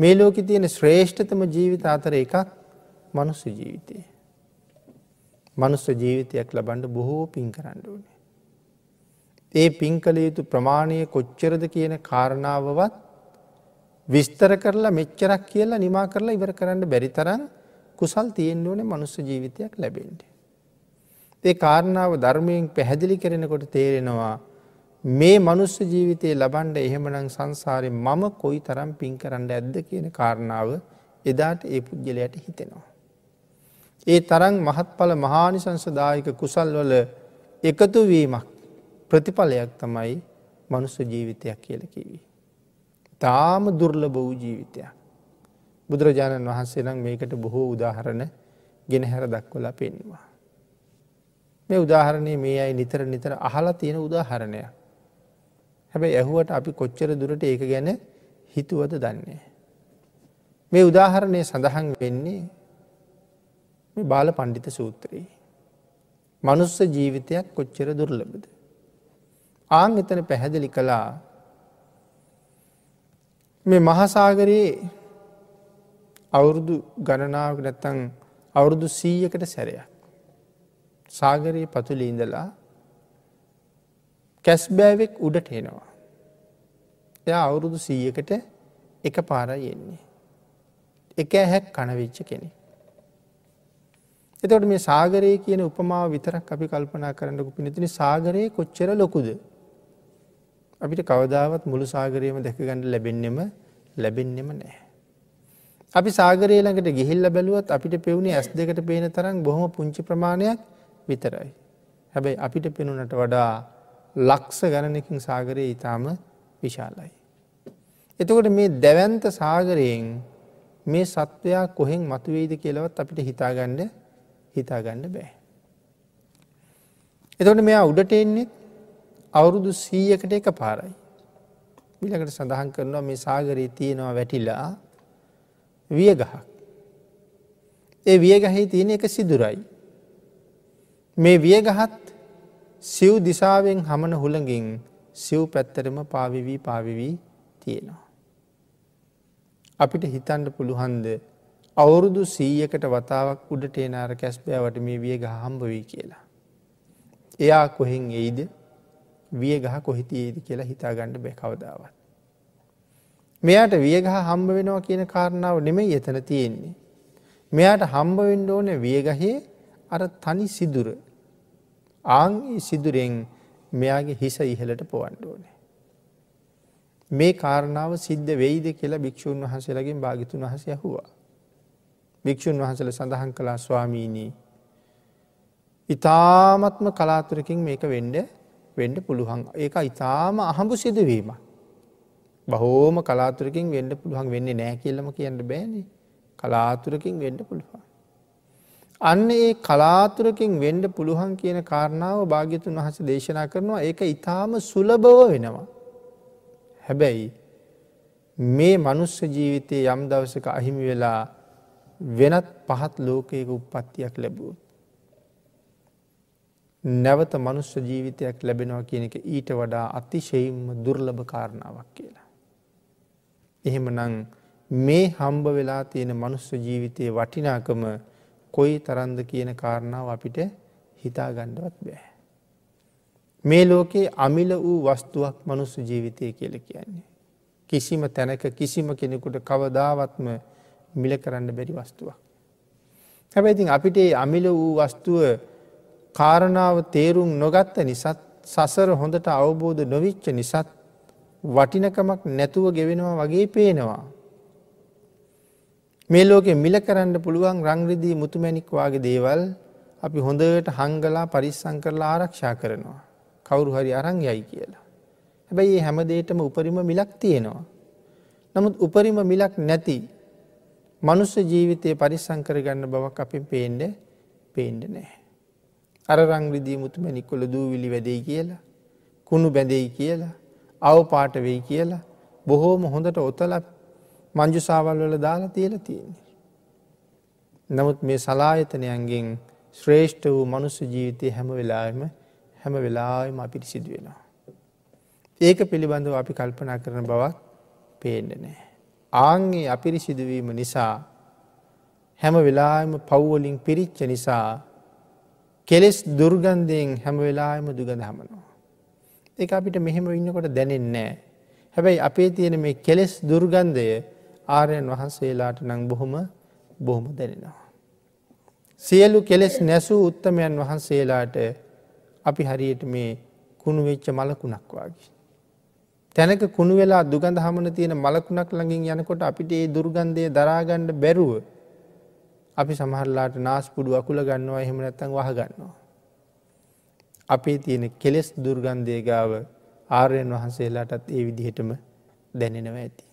මේ ලෝක තියෙන ශ්‍රේෂ්ඨතම ජීවිත අතර එකක් මනුස්ස ජීවිතය. මනුස්ස ජීවිතයක් ලබන්ඩ බොහෝ පින් කරන්න ඕනේ. ඒ පින් කළ යුතු ප්‍රමාණය කොච්චරද කියන කාරණාවවත් විස්තර කරලා මෙච්චරක් කියලා නිමා කරලා ඉවර කරන්න බැරි තරන් කුසල් තියෙන් ඕනේ මනුස්ස ජීවිතයක් ලැබෙන්ට. ඒ කාරණාව ධර්මයෙන් පැහැදිලි කරෙනකොට තේරෙනවා මේ මනුස්ස ජීවිතය ලබන්ඩ එහෙමනං සංසාරය මම කොයි තරම් පින් කරන්න ඇද්ද කියන කාරණාව එදාට ඒ පුද්ගලයට හිතෙනවා. ඒ තරං මහත්ඵල මහානිසංසදායක කුසල් වල එකතුවීමක් ප්‍රතිඵලයක් තමයි මනුස්ස ජීවිතයක් කියල කිවී. තාම දුර්ල බොවූ ජීවිතයක්. බුදුරජාණන් වහන්සේ නම් මේකට බොහෝ උදාහරණ ගෙනහැර දක්වලා පෙන්වා. මේ උදාහරණය මේ අයි නිතර නිතර අහලා තියෙන උදාහරණයක්. හැබැයි ඇහුවට අපි කොච්චර දුරට ඒක ගැන හිතුවද දන්නේ. මේ උදාහරණය සඳහන් වෙන්නේ බාල පණ්ඩිත සූත්‍රයේ. මනුස්ස ජීවිතයක් කොච්චර දුර්ලබද. ආං එතන පැහැදිලි කළා මේ මහසාගරයේ අවුරුදු ගණනාවක නැත්තං අවුරුදු සීයකට සැරයක්. සාගරයේ පතුලි ඉඳලා කැස්බෑවෙක් උඩට එනවා. එය අවුරුදු සීයකට එක පාර යෙන්නේ. එක ඇහැක් කණවිච්ච කෙනෙ. එතට මේ සාගරය කියන උපමාව විතරක් අපි කල්පනා කරන්නකු පිනතින සාගරයේ කොච්චර ලොකුද. අපිට කවදාවත් මුළු සාගරයම දැකගන්න ලැබෙන්නෙම ලැබෙන්නෙම නෑ. අපි සාගරය ළඟට ගිහිල්ල බැලුවත් අපිට පෙවුණේ ඇස් දෙකට පේන තරම් බොහොම පුංචි ප්‍රමාණයක් විතරයි. හැබැයි අපිට පෙනුනට වඩා ලක්ස ගණනකින් සාගරය ඉතාම විශාලයි. එතකොට මේ දැවන්ත සාගරයෙන් මේ සත්වයා කොහෙන් මතුවේද කියලවත් අපිට හිතාගන්න හිතාගන්න බෑ. එතකොට මෙයා උඩට එන්නේ අවුරුදු සීයකට එක පාරයි. මිලකට සඳහන් කරනවා මේ සාගරයේ තියෙනවා වැටිලා විය ගහක්. ඒ වියගහහි තියෙන එක සිදුරයි. මේ වියගහත් සිව් දිසාවෙන් හමන හුළඟින් සිව් පැත්තරම පාවිවී පාවිවී තියෙනවා. අපිට හිතන්ඩ පුළුහන්ද අවුරුදු සීයකට වතාවක් උඩට එනාර කැස්පෑවට මේ වියගහ හම්බ වී කියලා. එයා කොහෙන් එයිද විය ගහ කොහිතියේද කියලා හිතාගණ්ඩ බැකවදාවත්. මෙයාට වියගහ හම්බ වෙනවා කියන කාරණාව නෙමෙයි එතන තියෙන්නේ. මෙයාට හම්බවෙන්ඩ ඕන වියගහේ අර තනි සිදුර ආං සිදුරෙන් මෙයාගේ හිස ඉහලට පොවන්ඩ ඕනේ. මේ කාරණාව සිද්ධ වෙයිද කියලා භික්‍ෂූන් වහසලගෙන් භාගිතුන් වහස යහුවා. භික්‍ෂූන් වහසල සඳහන් කලා ස්වාමීණී. ඉතාමත්ම කලාතුරකින් මේක වෙන්ඩ වෙන්ඩ පුළුවන් ඒක ඉතාම අහඹු සිදුවීම. බහෝම කලාතුරකින් වෙන්ඩ පුළුවන් වෙන්නේ නෑ කියලම කියන්න බෑනේ කලාතුරකින් වෙන්ඩ පුළුවන්. අන්න ඒ කලාතුරකින් වෙන්ඩ පුළුවන් කියන කාරණාව භාග්‍යතුන් වහස දේශනා කරනවා ඒක ඉතාම සුලබව වෙනවා. හැබැයි මේ මනුස්ස ජීවිතය යම් දවසක අහිමි වෙලා වෙනත් පහත් ලෝකයක උප්පත්තියක් ලැබූ. නැවත මනුස්ස ජීවිතයක් ලැබෙනවා කියන එක ඊට වඩා අතිශයිම්ම දුර්ලභ කාරණාවක් කියලා. එහෙම නං මේ හම්බ වෙලා තියෙන මනුස්ස ජීවිතය වටිනාකම කොයි තරන්ද කියන කාරණාව අපිට හිතා ගණ්ඩවත් බෑ. මේ ලෝකයේ අමිල වූ වස්තුවක් මනුස්ස ජීවිතය කියල කියන්නේ. කිසිම තැනක කිසිම කෙනෙකුට කවදාවත්ම මිල කරන්න බැරි වස්තුවක්. හැබැයිතින් අපිට අමිල වූ වස්තුව කාරණාව තේරුම් නොගත්ත නිසත් සසර හොඳට අවබෝධ නොවිච්ච නිසත් වටිනකමක් නැතුව ගෙවෙනවා වගේ පේනවා. මේ ලෝකෙ මිල කරන්න පුළුවන් රංග්‍රදී මුතුමැණික් වගේ දේවල් අපි හොඳට හංගලා පරිස්සං කරලා ආරක්ෂා කරනවා. කවුරු හරි අරං යයි කියලා. හැබැයි ඒ හැමදේටම උපරිම මිලක් තියෙනවා. නමුත් උපරිම මිලක් නැති මනුස්ස ජීවිතය පරිස්සං කරගන්න බවක් අපින් පේන්ඩ පේන්ඩ නෑ. අරරං විදී මුතුමැනික්කොල දූවිලි වැදෙයි කියලා කුණු බැඳෙයි කියලා අව් පාට වෙයි කියලා බොහෝම හොඳට ඔතල මංජු සාවල් වල දාලා තියල තියෙන්නේ. නමුත් මේ සලායතනයන්ගෙන් ශ්‍රේෂ්ඨ වූ මනුස්ස ජීවිතය හැම වෙලාම හැම වෙලාම අපිට සිදුවෙනවා. ඒක පිළිබඳව අපි කල්පනා කරන බවක් පේන්න නෑ. ආංගේ අපිරිසිදුවීම නිසා හැම වෙලාම පව්වලින් පිරිච්ච නිසා කෙලෙස් දුර්ගන්ධයෙන් හැම වෙලාම දුගඳ හමනවා. එක අපිට මෙහෙම ඉන්නකොට දැනෙන්නේ. හැබැයි අපේ තියෙන මේ කෙලෙස් දුර්ගන්ධය ආරයන් වහන්සේලාට නං බොහොම බොහොම දැනෙනවා. සියලු කෙලෙස් නැසූ උත්තමයන් වහන්සේලාට අපි හරියට මේ කුණු වෙච්ච මලකුණක් වගේ. තැනක කුණු වෙලා දුගඳ හමන තියෙන මලකුණක් ළඟින් යනකොට අපිට ඒ දුර්ගන්ධය දරාගණ්ඩ බැරුව අපි සමහරලාට නාස්පුඩු අකුල ගන්නවා එහෙම නැත්තං වහගන්නවා. අපේ තියෙන කෙලෙස් දුර්ගන්ධය ගාව ආර්යන් වහන්සේලාටත් ඒ විදිහටම දැනෙනව ඇති.